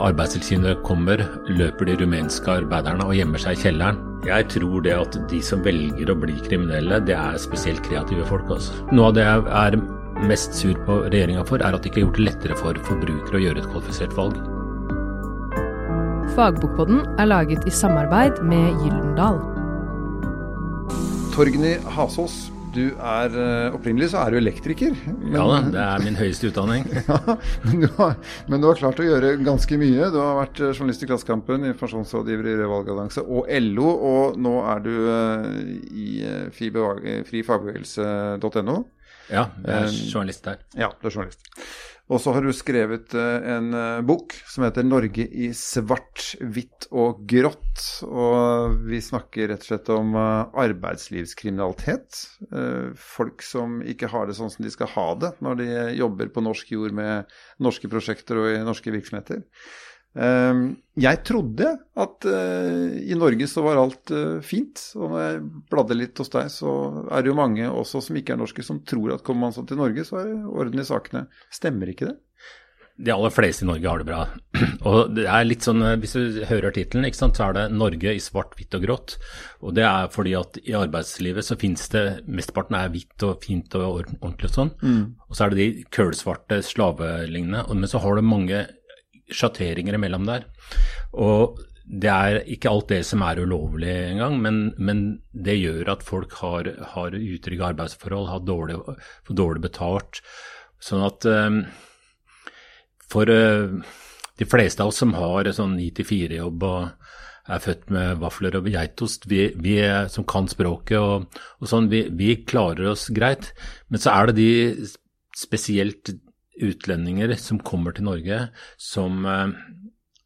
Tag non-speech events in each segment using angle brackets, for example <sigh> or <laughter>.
Arbeidstilsynet kommer, løper de rumenske arbeiderne og gjemmer seg i kjelleren. Jeg tror det at de som velger å bli kriminelle, det er spesielt kreative folk. Også. Noe av det jeg er mest sur på regjeringa for, er at de ikke har gjort det lettere for forbrukere å gjøre et kvalifisert valg. Fagbokpodden er laget i samarbeid med Gyldendal. Torgny Hasås, du er eh, opprinnelig så er du elektriker. Men, ja da, det er min høyeste utdanning. <laughs> ja, men, du har, men, du har, klart å gjøre ganske mye. Du har vært eh, journalist i Klassekampen, informasjonsrådgiver i Rød og LO, og nå er du uh, i frifagbevegelse.no. Ja, jeg er journalist der. Ja, du er journalist. Og så har du skrevet eh, en eh, bok som heter 'Norge i svart, hvitt og grått'. Og vi snakker rett og slett om eh, arbeidslivskriminalitet. Folk som ikke har det sånn som de skal ha det når de jobber på norsk jord med norske prosjekter og i norske virksomheter. Ehm, jeg trodde at eh, i Norge så var alt eh, fint. Og når jeg bladde litt hos deg, så er det jo mange også som ikke er norske, som tror at kommer man sånn til Norge, så er det orden i sakene. Stemmer ikke det? De aller fleste i Norge har det bra. <clears throat> Og det er litt sånn, eh, Hvis du hører tittelen, så er det 'Norge i svart, hvitt og grått'. Og Det er fordi at i arbeidslivet så finnes det Mesteparten er hvitt og fint og ordentlig og sånn. Mm. Og så er det de kølsvarte slavelignende. Men så har du mange sjatteringer imellom der. Og det er ikke alt det som er ulovlig engang, men, men det gjør at folk har, har utrygge arbeidsforhold, har dårlig, for dårlig betalt. Sånn at um, for uh, de fleste av oss som har sånn 9-4-jobb og er født med vafler og geitost, vi, vi, som kan språket og, og sånn, vi, vi, klarer oss greit. Men så er det de spesielt utlendinger som kommer til Norge, som, eh,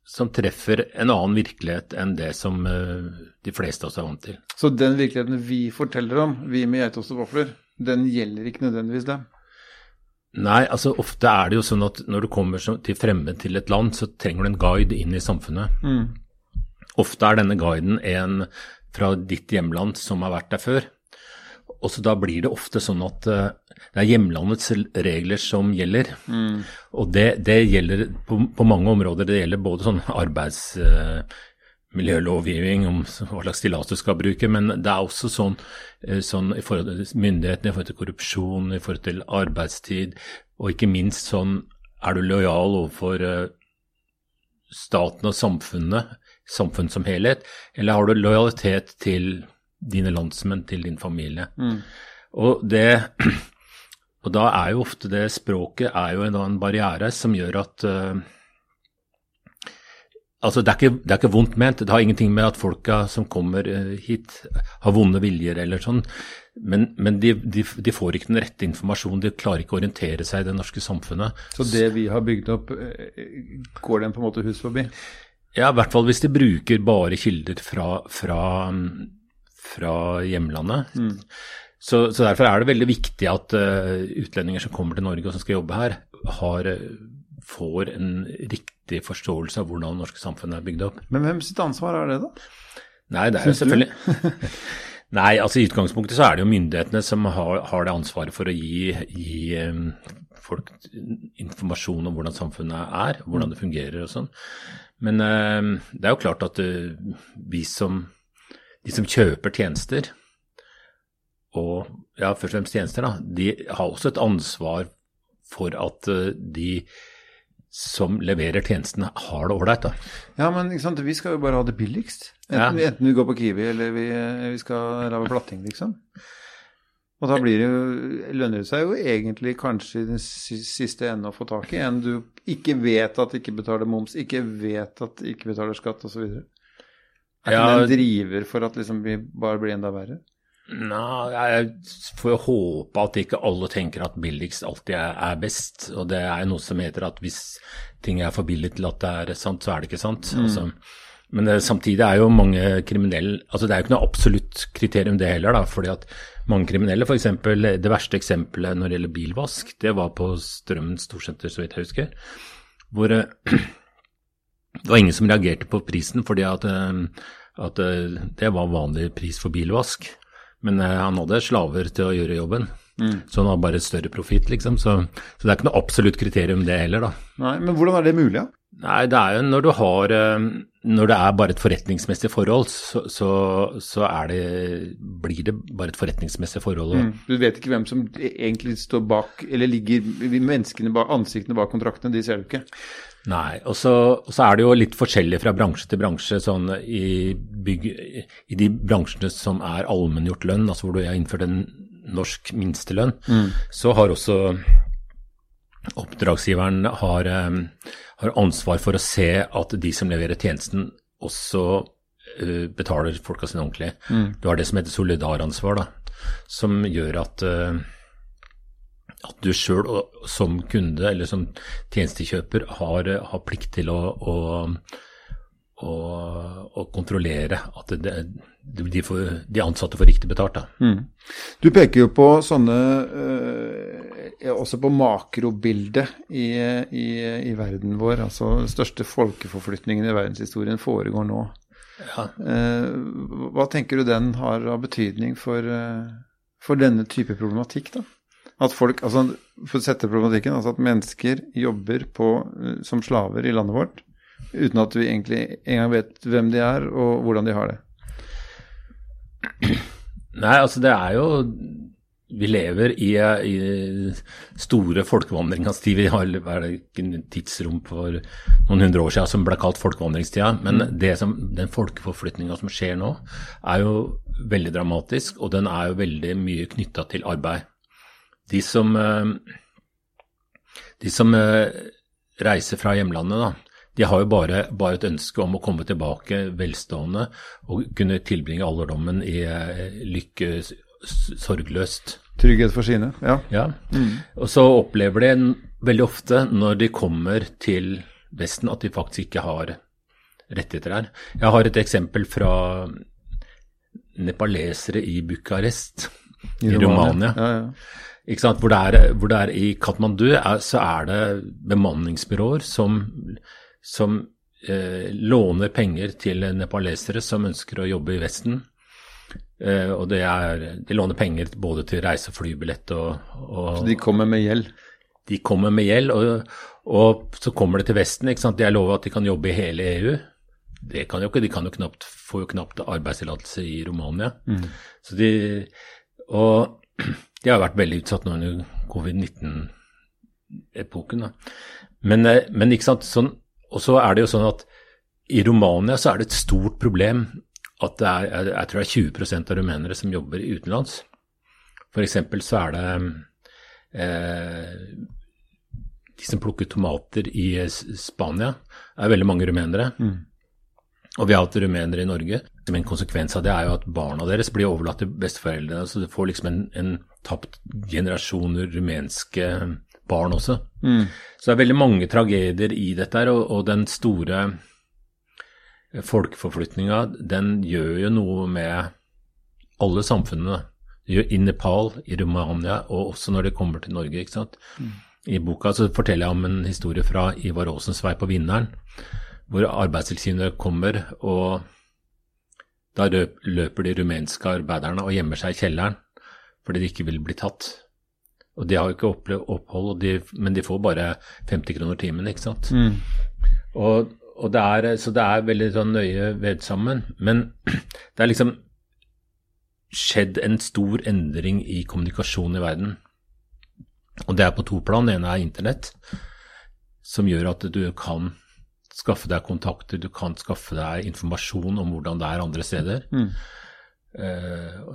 som, treffer en annen virkelighet enn det som eh, de fleste av oss er vant til. Så den virkeligheten vi forteller om, vi med geitost og vafler, den gjelder ikke nødvendigvis dem? Nei, altså ofte er det jo sånn at når du kommer til fremmed til et land, så trenger du en guide inn i samfunnet. Mm. Ofte er denne guiden en fra ditt hjemland som har vært der før. Og så da blir det ofte sånn at uh, det er hjemlandets regler som gjelder. Mm. Og det, det gjelder på, på, mange områder. Det gjelder både sånn arbeidsmiljølovgivning, uh, om hva slags stillas du skal bruke, men det er også sånn, uh, sånn i forhold til myndighetene, i forhold til korrupsjon, i forhold til arbeidstid, og ikke minst sånn er du lojal overfor staten og samfunnet, samfunn som helhet, eller har du lojalitet til dine landsmenn, til din familie. Mm. Og, det, <clears throat> og da er jo ofte det språket er jo en, en barriere som gjør at uh, Altså, det er, ikke, det er, ikke, vondt ment. Det har ingenting med at folka som kommer uh, hit, har vonde viljer eller sånn. Men, men de, de, de, får ikke den rette informasjonen. De klarer ikke å orientere seg i det norske samfunnet. Så det vi har bygd opp, eh, går dem på en måte hus forbi? Ja, i hvert fall hvis de bruker bare kilder fra, fra fra hjemlandet. Mm. Så, så, derfor er det veldig viktig at uh, utlendinger som kommer til Norge og som skal jobbe her, har, får en riktig forståelse av hvordan det norske samfunnet er bygd opp. Men hvem sitt ansvar er det, da? Nei, det er jo selvfølgelig <laughs> Nei, altså i utgangspunktet så er det jo myndighetene som har, har det ansvaret for å gi, gi um, folk informasjon om hvordan samfunnet er, hvordan det fungerer og sånn. Men uh, det er jo klart at uh, vi som de som kjøper tjenester, og ja, først og fremst tjenester, da, de har også et ansvar for at eh, de som leverer tjenestene, har det ålreit. Ja, men vi skal jo bare ha det billigst. Enten, ja. enten vi går på Kiwi eller vi, vi skal lage platting, liksom. Og da blir det jo, lønner det seg jo egentlig kanskje i den siste enden å få tak i en du ikke vet at ikke betaler moms, ikke vet at ikke betaler skatt osv. Er ikke det en driver for at liksom vi bare blir enda verre? Nei, jeg får jo håpe at ikke alle tenker at billigst alltid er best. Og det er jo noe som heter at hvis ting er for billig til at det er sant, så er det ikke sant. Mm. Altså, men det, samtidig er jo mange kriminelle altså Det er jo ikke noe absolutt kriterium det heller, da. fordi at mange kriminelle, f.eks. det verste eksempelet når det gjelder bilvask, det var på Strømmen storsenter, så vidt jeg husker. Hvor <clears throat> det var ingen som reagerte på prisen, fordi at, eh, at eh, det var vanlig pris for bilvask. Men eh, han hadde slaver til å gjøre jobben. Mm. Så han har bare større profitt, liksom. Så, så, det er ikke noe absolutt kriterium, det heller, da. Nei, Men hvordan er det mulig, da? Ja? Nei, det er jo når du har eh, Når det er bare et forretningsmessig forhold, så, så, så det, blir det bare et forretningsmessig forhold. Mm. Du vet ikke hvem som egentlig står bak, eller ligger menneskene bak, ansiktene bak kontraktene, de ser du ikke. Nei, og så, er det jo litt forskjellig fra bransje til bransje. sånn i, bygg, i de bransjene som er allmenngjort lønn, altså hvor du har innført en norsk minstelønn, mm. så har også oppdragsgiveren har, har, ansvar for å se at de som leverer tjenesten, også uh, betaler folka sine ordentlig. Mm. Du har det som heter solidaransvar, da, som gjør at uh, at du sjøl som kunde eller som tjenestekjøper har, har plikt til å, å, å, å kontrollere at det, de, får, de, ansatte får riktig betalt. Mm. Du peker jo på sånne eh, Også på makrobildet i, i, i, verden vår. Altså den største folkeforflytningen i verdenshistorien foregår nå. Ja. Eh, hva tenker du den har av betydning for, eh, for denne type problematikk, da? At folk, altså For å sette problematikken, altså at mennesker jobber på, eh, som slaver i landet vårt uten at vi egentlig engang vet hvem de er og hvordan de har det. Nei, altså det er jo Vi lever i, i store folkevandringens tid. Vi har ikke et tidsrom for noen hundre år siden som ble kalt folkevandringstida. Men mm. det som, den folkeforflytninga som skjer nå, er jo veldig dramatisk, og den er jo veldig mye knytta til arbeid. De som, eh, de som eh, reiser fra hjemlandet, da, de har jo bare, bare, et ønske om å komme tilbake velstående og kunne tilbringe alderdommen i eh, lykke sorgløst. Trygghet for sine, ja. ja. Mm. Og så opplever de veldig ofte når de kommer til Vesten at de faktisk ikke har rettigheter her. Jeg har et eksempel fra nepalesere i Bucharest i, i Romania. Ja, ja. Hvor det, er, hvor, det er, i Katmandu, er, så er det bemanningsbyråer som, som eh, låner penger til nepalesere som ønsker å jobbe i Vesten. Eh, og er, de låner penger både til reise- og flybillett og, og Så de kommer med gjeld? De kommer med gjeld, og, og, så kommer det til Vesten. ikke sant? De er lovet at de kan jobbe i hele EU. Det kan jo ikke, De kan jo knapt, får jo knapt arbeidstillatelse i Romania. Mm. Så de, og <clears throat> de har vært veldig utsatt nå under covid-19-epoken. Men, eh, men, ikke sant, sånn, og så er det jo sånn at i Romania så er det et stort problem at det er, jeg tror det er 20% av rumenere som jobber utenlands. F.eks. så er det eh, de som plukker tomater i Spania, er veldig mange rumenere. Mm. Og vi har hatt rumenere i Norge. Men en konsekvens av det er jo at barna deres blir overlatt til besteforeldrene. Så du får liksom en, en tapt generasjon rumenske barn også. Mm. Så det er veldig mange tragedier i dette her, og, og den store folkeforflytninga, den gjør jo noe med alle samfunnene. I Nepal, i Romania, og også når det kommer til Norge. ikke sant? Mm. I boka så forteller jeg om en historie fra Ivar Aasens vei på Vinneren hvor Arbeidstilsynet kommer, og da løper de rumenske arbeiderne og gjemmer seg i kjelleren fordi de ikke vil bli tatt. Og de har jo ikke opphold, de, men de får bare 50 kroner timen, ikke sant. Mm. Og, og det er, så det er veldig sånn nøye vevd sammen. Men <clears throat> det er liksom skjedd en stor endring i kommunikasjon i verden. Og det er på to plan. Det ene er internett, som gjør at du kan skaffe deg kontakter, du kan skaffe deg informasjon om hvordan det er andre steder. Mm. Uh,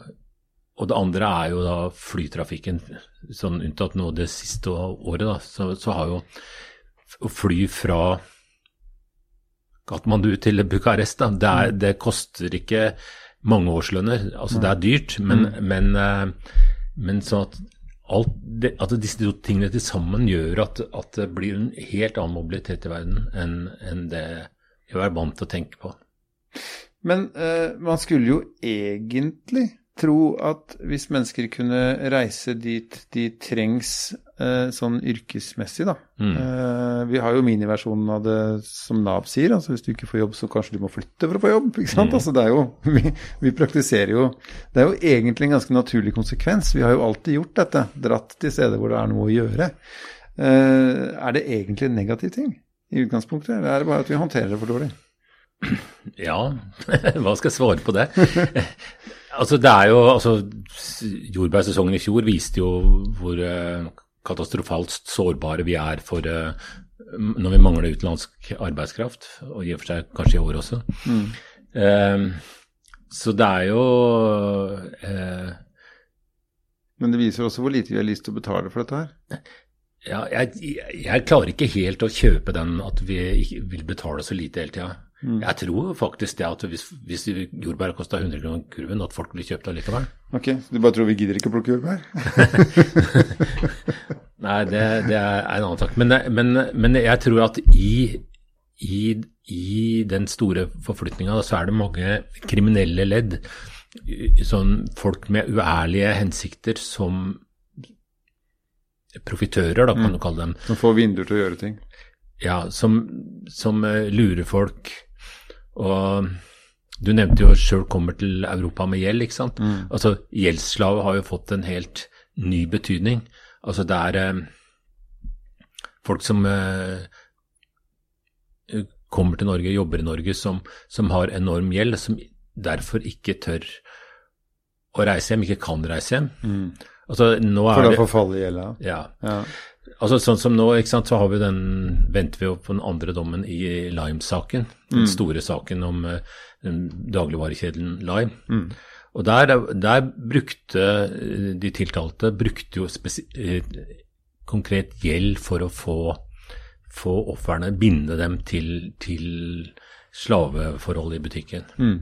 og det andre er jo da flytrafikken. Sånn unntatt nå det siste året, da, så, så har jo å fly fra Katmandu til Bucuresti, da, det, er, det, koster ikke mange årslønner. Altså det er dyrt, men, mm. men, uh, men sånn at alt det, at disse to tingene til sammen gjør at, at, det blir en helt annen mobilitet i verden enn, enn det vi er vant til å tenke på. Men uh, man skulle jo egentlig tro at hvis mennesker kunne reise dit de trengs eh, sånn yrkesmessig, da mm. eh, Vi har jo miniversjonen av det som Nav sier. altså Hvis du ikke får jobb, så kanskje du må flytte for å få jobb. ikke sant? Mm. Altså det er jo, <laughs> vi, vi, praktiserer jo Det er jo egentlig en ganske naturlig konsekvens. Vi har jo alltid gjort dette. Dratt til steder hvor det er noe å gjøre. Eh, er det egentlig en negativ ting? i utgangspunktet, eller er det bare at vi håndterer det for dårlig? Ja, <laughs> hva skal jeg svare på det? <laughs> altså det er jo, altså Jordbærsesongen i fjor viste jo hvor uh, katastrofalt sårbare vi er for uh, når vi mangler utenlandsk arbeidskraft, og i og for seg kanskje i år også. Mm. Uh, så det er jo Men det viser også hvor lite vi har lyst til å betale for dette her. Ja, jeg, jeg, klarer ikke helt å kjøpe den at vi vil betale så lite hele tida. Mm. Jeg tror faktisk det at hvis, hvis jordbær kosta 100 kroner kurven, at folk blir kjøpt allikevel. Ok, så du bare tror vi gidder ikke å plukke jordbær? <laughs> Nei, det, det, er en annen sak. Men, men, men jeg tror at i, i, i den store forflytninga så er det mange kriminelle ledd. Sånn folk med uærlige hensikter som profitører, da, kan mm. du kalle dem. Som får vinduer til å gjøre ting? Ja, som, som uh, lurer folk. Og du nevnte jo sjøl kommer til Europa med gjeld, ikke sant. Mm. Altså, Gjeldsslave har jo fått en helt ny betydning. Altså, det er eh, folk som eh, kommer til Norge, jobber i Norge, som, som har enorm gjeld, som derfor ikke tør å reise hjem, ikke kan reise hjem. Mm. Altså, For da forfaller gjelda? Ja. ja. Altså Sånn som nå, ikke sant, så har vi den, venter vi jo på den andre dommen i Lime-saken. Den mm. store saken om uh, dagligvarekjeden Lime. Mm. Og der, der, brukte eh, de tiltalte brukte jo uh, konkret gjeld for å få, få ofrene, binde dem til, til slaveforhold i butikken. Mm.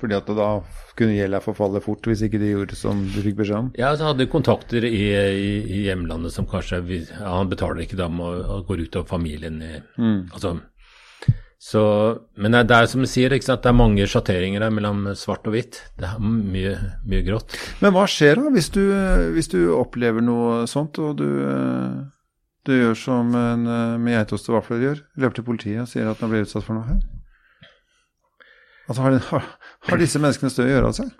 Fordi at da kunne gjelda forfalle fort hvis ikke de gjorde som du fikk beskjed om? Ja, så hadde kontakter i, i, i hjemlandet som kanskje ja, Han betaler ikke dem og, og går ut av familien. I, mm. altså, så, men det er som du sier, ikke sant? det er mange sjatteringer her mellom svart og hvitt. Det er mye, mye grått. Men hva skjer da hvis du, hvis du opplever noe sånt, og du, du gjør som en med geitost og vafler gjør? Løper til politiet og sier at han blir utsatt for noe her? Altså, har, har, disse menneskene større å gjøre av seg?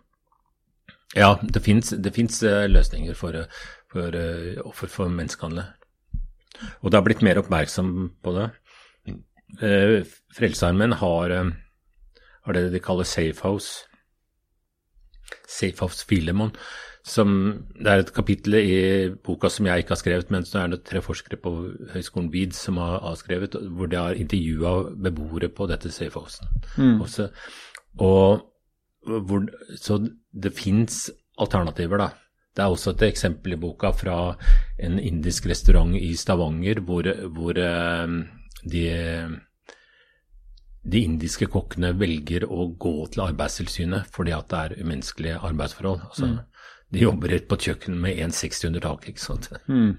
Ja, det fins uh, løsninger for, eh, for uh, offer for menneskehandel. Og det har blitt mer oppmerksom på det. Frelsesarmeen har, har, det de kaller Safehouse. Safehouse Filemon. Som, det er et kapittel i boka som jeg ikke har skrevet, men så er det tre forskere på Høgskolen Weed som har, avskrevet, skrevet, hvor de har intervjua beboere på dette safehousen. Mm. Også, og hvor, så det fins alternativer, da. Det er også et eksempel i boka fra en indisk restaurant i Stavanger hvor, hvor eh, de, de, indiske kokkene velger å gå til Arbeidstilsynet fordi at det er umenneskelige arbeidsforhold. Altså, mm. De jobber rett på et kjøkken med 1,60 under taket, ikke sant. Mm.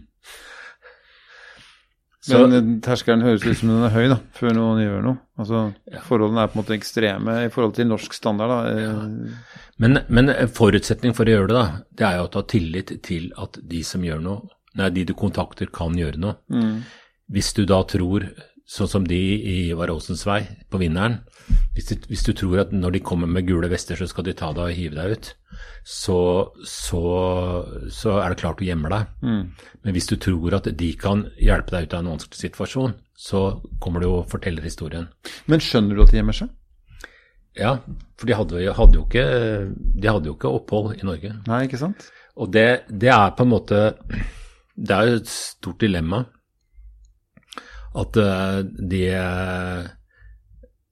Så, Men terskelen høres ut som den er høy, da, før noen gjør noe. Altså, ja. Forholdene er på en måte ekstreme i forhold til norsk standard. da. Ja. Men, men forutsetning for å gjøre det, da, det er jo å ta tillit til at de som gjør noe, nei, de du kontakter, kan gjøre noe. Mm. Hvis du da tror sånn som de i Ivar Aasens vei, på Vinneren. Hvis du, hvis du, tror at når de kommer med gule vester, så skal de ta deg og hive deg ut, så, så, så er det klart du gjemmer deg. Mm. Men hvis du tror at de kan hjelpe deg ut av en vanskelig situasjon, så kommer du og forteller historien. Men skjønner du at de gjemmer seg? Ja, for de hadde, hadde, jo, ikke, de hadde jo ikke opphold i Norge. Nei, ikke sant? Og det, det er på en måte Det er jo et stort dilemma at eh, de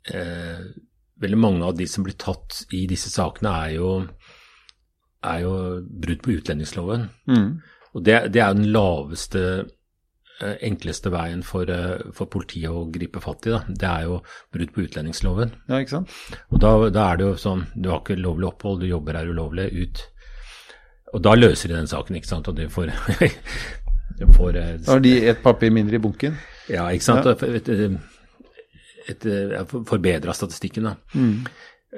eh, Veldig mange av de som blir tatt i disse sakene, er jo, er jo brudd på utlendingsloven. Mm. Og det, det, er den laveste, eh, enkleste veien for, for, politiet å gripe fatt i. Da. Det er jo brudd på utlendingsloven. Ja, ikke sant? Og da, da, er det jo sånn, du har ikke lovlig opphold, du jobber her ulovlig, ut. Og da løser de den saken, ikke sant. Og de får, <laughs> får Da har de et papir mindre i bunken? Ja, ikke sant. Ja. Et, forbedra statistikken, da. Mm.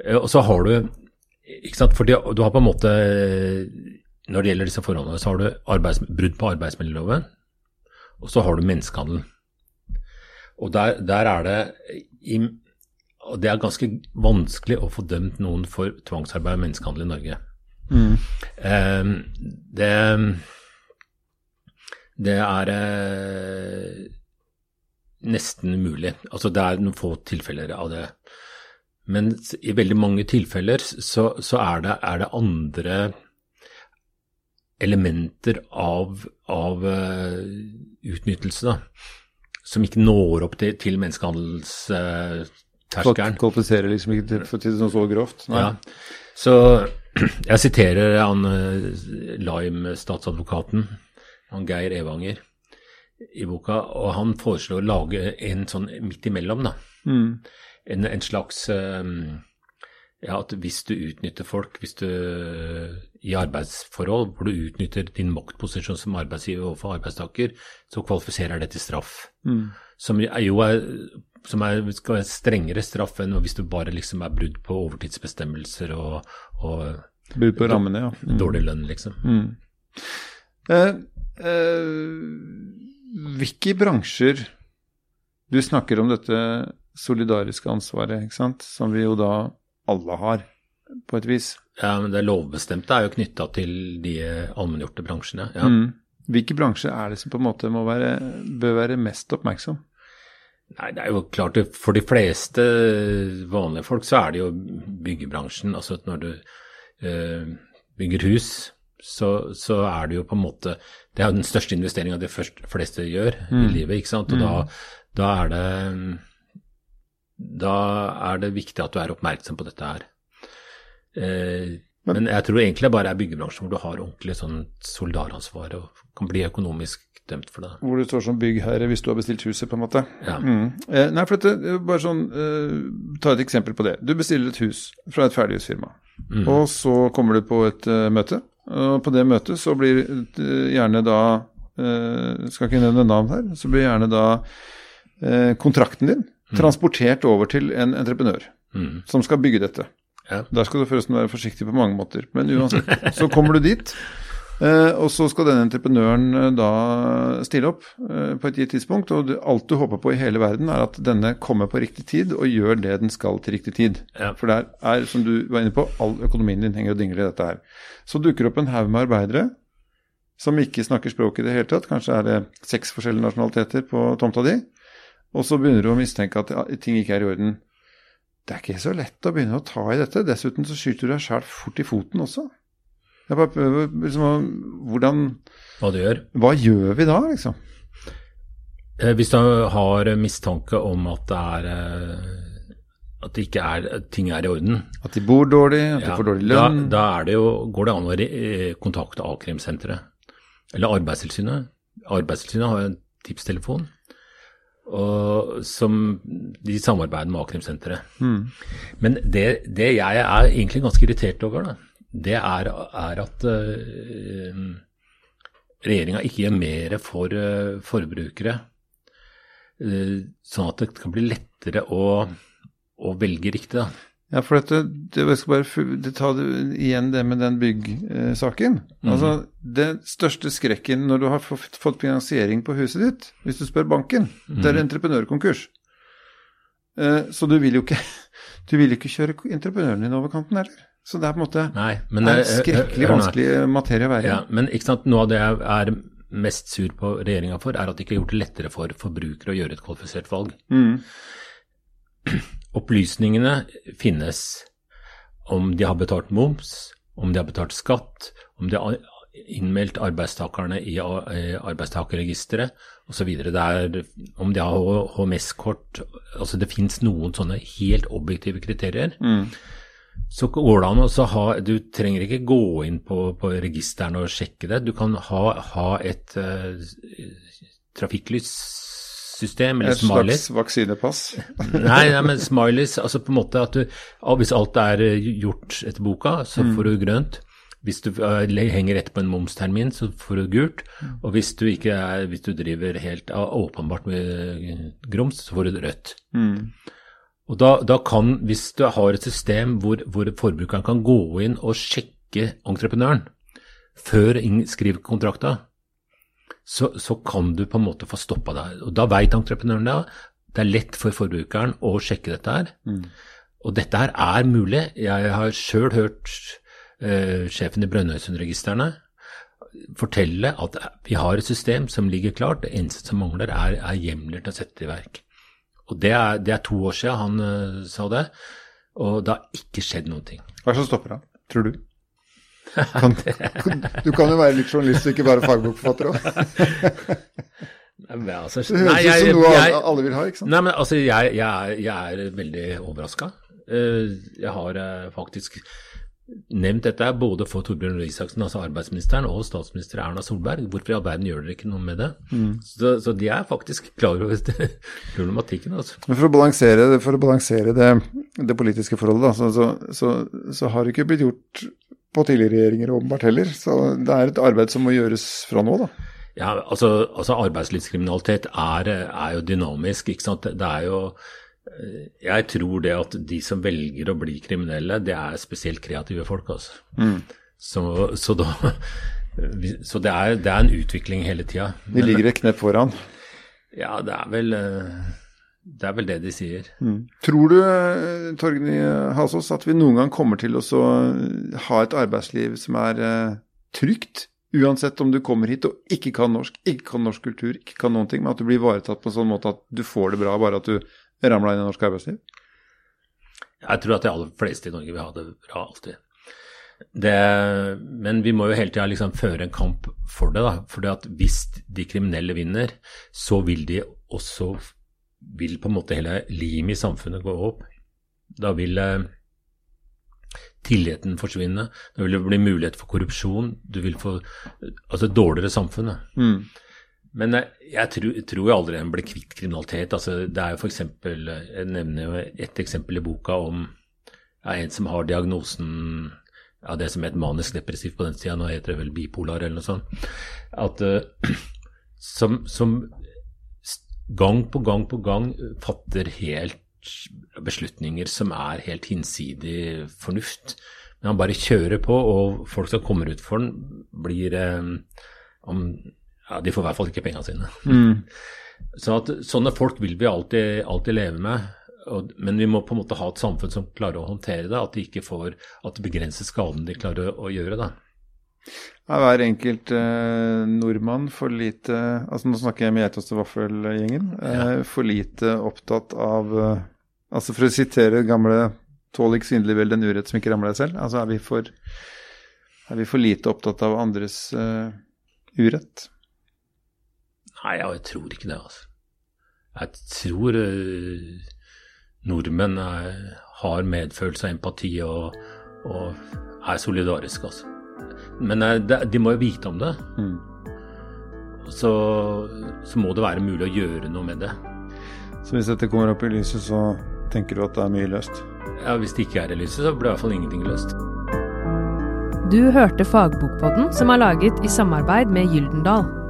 Eh, og så har du ikke sant, for du har på en måte Når det gjelder disse forholdene, så har du arbeids, brudd på arbeidsmiljøloven, og så har du menneskehandel. Og der, der er det i, og Det er ganske vanskelig å få dømt noen for tvangsarbeid og menneskehandel i Norge. Mm. Um, det, det er uh, nesten umulig. Altså det er noen få tilfeller av det. Men i veldig mange tilfeller så, så er, det, er, det, andre elementer av, av uh, utnyttelse da, som ikke når opp til, til menneskehandelsterskelen. Kvalifiserer liksom ikke til, til noe så grovt? Nei. Ja. Så jeg siterer han Lime, statsadvokaten, han Geir Evanger, i boka, og han foreslår å lage en sånn midt imellom, da. Mm. En, en, slags um, ja, at hvis du utnytter folk hvis du, i arbeidsforhold, hvor du utnytter din maktposisjon som arbeidsgiver overfor arbeidstaker, så kvalifiserer det til straff. Mm. Som jo er, som er, skal være strengere straff enn hvis du bare liksom er brudd på overtidsbestemmelser og, og Brudd på rammene, ja. Mm. Dårlig lønn, liksom. Mm. Eh, eh, hvilke bransjer Du snakker om dette solidariske ansvaret, ikke sant, som vi jo da alle har, på et vis. Ja, men det lovbestemte er jo knytta til de allmenngjorte bransjene. ja. Mm. Hvilke bransjer er det som på en måte være, bør være mest oppmerksom? Nei, det er jo klart For de fleste vanlige folk så er det jo byggebransjen. Altså når du øh, bygger hus, så, så, er det jo på en måte Det er jo den største investeringa de fleste gjør mm. i livet, ikke sant. Og mm. da, da, er det Da er det viktig at du er oppmerksom på dette her. Eh, men jeg tror egentlig det bare er byggebransjen hvor du har ordentlig sånn solidaransvar og kan bli økonomisk dømt for det. Hvor du står som byggherre hvis du har bestilt huset, på en måte. Ja. Mm. Eh, nei, for dette, bare sånn, eh, Ta et eksempel på det. Du bestiller et hus fra et ferdighusfirma. Mm. Og så kommer du på et uh, møte, og på det møtet så blir uh, gjerne da uh, Skal ikke nevne navn her, så blir gjerne da kontrakten din mm. transportert over til en entreprenør mm. som skal bygge dette. Ja. Der skal du forresten være forsiktig på mange måter. Men uansett, så kommer du dit. Eh, og så skal denne entreprenøren eh, da stille opp eh, på et gitt tidspunkt. Og alt du håper på i hele verden, er at denne kommer på riktig tid og gjør det den skal til riktig tid. Ja. For det er, som du var inne på, all økonomien din henger og dingler i dette her. Så dukker opp en haug med arbeidere som ikke snakker språket i det hele tatt. Kanskje er det seks forskjellige nasjonaliteter på tomta di. Og så begynner du å mistenke at ting ikke er i orden. Det er ikke så lett å begynne å ta i dette. Dessuten så skyter du deg sjæl fort i foten også. Jeg bare prøver liksom hvordan Hva du gjør? Hva gjør vi da, liksom? Eh, hvis du har mistanke om at det er eh, at er, ting er i orden. At de bor dårlig, at ja, de får dårlig lønn? Da, da det jo, går det an å kontakte a-krimsenteret. Eller Arbeidstilsynet. Arbeidstilsynet har en tipstelefon. Som de samarbeider med a-krimsenteret. Mm. Men det, det, jeg er egentlig ganske irritert over, da, det er, er at uh, regjeringa ikke gjør mer for uh, forbrukere, uh, sånn at det kan bli lettere å, å velge riktig. da. Ja, for dette, det, jeg skal bare ta det, igjen det med den byggsaken. Eh, Altså, Den største skrekken når du har fått, fått finansiering på huset ditt, hvis du spør banken, mm. det er mhm. entreprenørkonkurs. Eh, så du vil jo ikke, <laughs> du vil ikke kjøre entreprenøren din over kanten heller. Så det er på en måte Nei, men det er skrekkelig vanskelig materie å være i. Ja, men ikke sant, noe av det jeg er mest sur på regjeringa for, er at de ikke har gjort det lettere for forbrukere å gjøre et kvalifisert valg. Mm. <clears throat> Opplysningene finnes om de har betalt moms, om de har betalt skatt, om de har innmeldt arbeidstakerne i arbeidstakerregisteret osv. Om de har HMS-kort altså Det fins noen sånne helt objektive kriterier. Mm så går det an å ha Du trenger ikke gå inn på, på registrene og sjekke det. Du kan ha, ha et uh, trafikklyssystem eller smileys. Et slags vaksinepass? <laughs> nei, nei, men smileys Altså på en måte at du Hvis alt er eh, gjort etter boka, så mm. får du grønt. Hvis du uh, henger rett på en momstermin, så får du gult. Mm. Og hvis du, ikke er, hvis du driver helt uh, åpenbart med grums, så får du rødt. Mm. Og da, da, kan, hvis du har et system hvor, hvor, forbrukeren kan gå inn og sjekke entreprenøren før skriver kontrakta, så, så, kan du på en måte få stoppa det. Og da veit entreprenøren det. Det er lett for forbrukeren å sjekke dette her. Mm. Og dette her er mulig. Jeg har sjøl hørt eh, sjefen i Brønnøysundregistrene fortelle at vi har et system som ligger klart. Det eneste som mangler, er, er hjemler til å sette i verk. Og det er, det er, to år siden han uh, sa det, og det har ikke skjedd noen ting. Hva er det som stopper han, tror du? <laughs> Kan, du kan jo være litt journalist og ikke bare fagbokforfatter òg. <laughs> Altså, det høres ut som noe jeg, alle vil ha, ikke sant? Nei, men altså, jeg, jeg, jeg er veldig overraska. Uh, jeg har uh, faktisk nevnt dette både for Torbjørn Røe Isaksen, altså arbeidsministeren, og statsminister Erna Solberg. Hvorfor i all verden gjør dere ikke noe med det? Mm. Så, så, de er faktisk klar over <laughs> problematikken. Altså. Men for å balansere, for å balansere det, det, politiske forholdet, da, så, så, så, har det ikke blitt gjort på tidligere regjeringer åpenbart heller. Så det er et arbeid som må gjøres fra nå, da. Ja, altså, altså arbeidslivskriminalitet er, er, jo dynamisk. ikke sant? Det er jo Jeg tror det at de som velger å bli kriminelle, det er spesielt kreative folk. altså. Mm. Så, så, da, så det, er, det, er, en utvikling hele tida. De ligger et knepp foran? Ja, det er vel eh, det er vel det de sier. Mm. Tror du, eh, Torgny Hasås, at vi noen gang kommer til å ha et arbeidsliv som er trygt? Uansett om du kommer hit og ikke kan norsk, ikke kan norsk kultur, ikke kan noen ting, men at du blir ivaretatt på en sånn måte at du får det bra bare at du ramla inn i norsk arbeidsliv? Jeg tror at de aller fleste i Norge vil ha det bra alltid. Det, men vi må jo hele tida liksom føre en kamp for det. da, for at Hvis de kriminelle vinner, så vil de også vil på en måte hele limet i samfunnet gå opp. Da vil eh, tilliten forsvinne. Da vil det bli mulighet for korrupsjon. Du vil få altså et dårligere samfunn. Mm. Men jeg, jeg, tror, tror jeg aldri en blir kvitt kriminalitet. Altså, det er jo f.eks. Jeg nevner jo et eksempel i boka om ja, en som har diagnosen ja, det som het manisk depressiv på den tida, nå heter det vel bipolar eller noe sånt. At, uh, <clears throat> som, som gang på gang på gang fatter helt beslutninger som er helt hinsidig fornuft. Men han bare kjører på, og folk som kommer ut for den, blir eh, om, ja, De får i hvert fall ikke pengene sine. Mm. <laughs> Så at, sånne folk vil vi alltid, alltid leve med. Og, men vi må på en måte ha et samfunn som klarer å håndtere det, at de ikke får, at det begrenser skaden de klarer å, å gjøre. da. Er hver enkelt eh, nordmann for lite altså Nå snakker jeg med Geitost og Vaffel-gjengen. Eh, ja. For lite opptatt av eh, Altså For å sitere gamle Tål ikke synlig vel den urett som ikke rammer deg selv. Altså Er vi for, er vi for lite opptatt av andres uh, urett? Nei, jeg tror ikke det, altså. Jeg tror uh, nordmenn er, har medfølelse og empati og, og er solidariske, altså. Men uh, de må jo vite om det. Mm. Så, så må det være mulig å gjøre noe med det. Så hvis dette kommer opp i lyset, så tenker du at det er mye løst? Ja, Hvis det ikke er i lyset, så blir i hvert fall ingenting løst. Du hørte Fagbokpodden, som er laget i samarbeid med Gyldendal.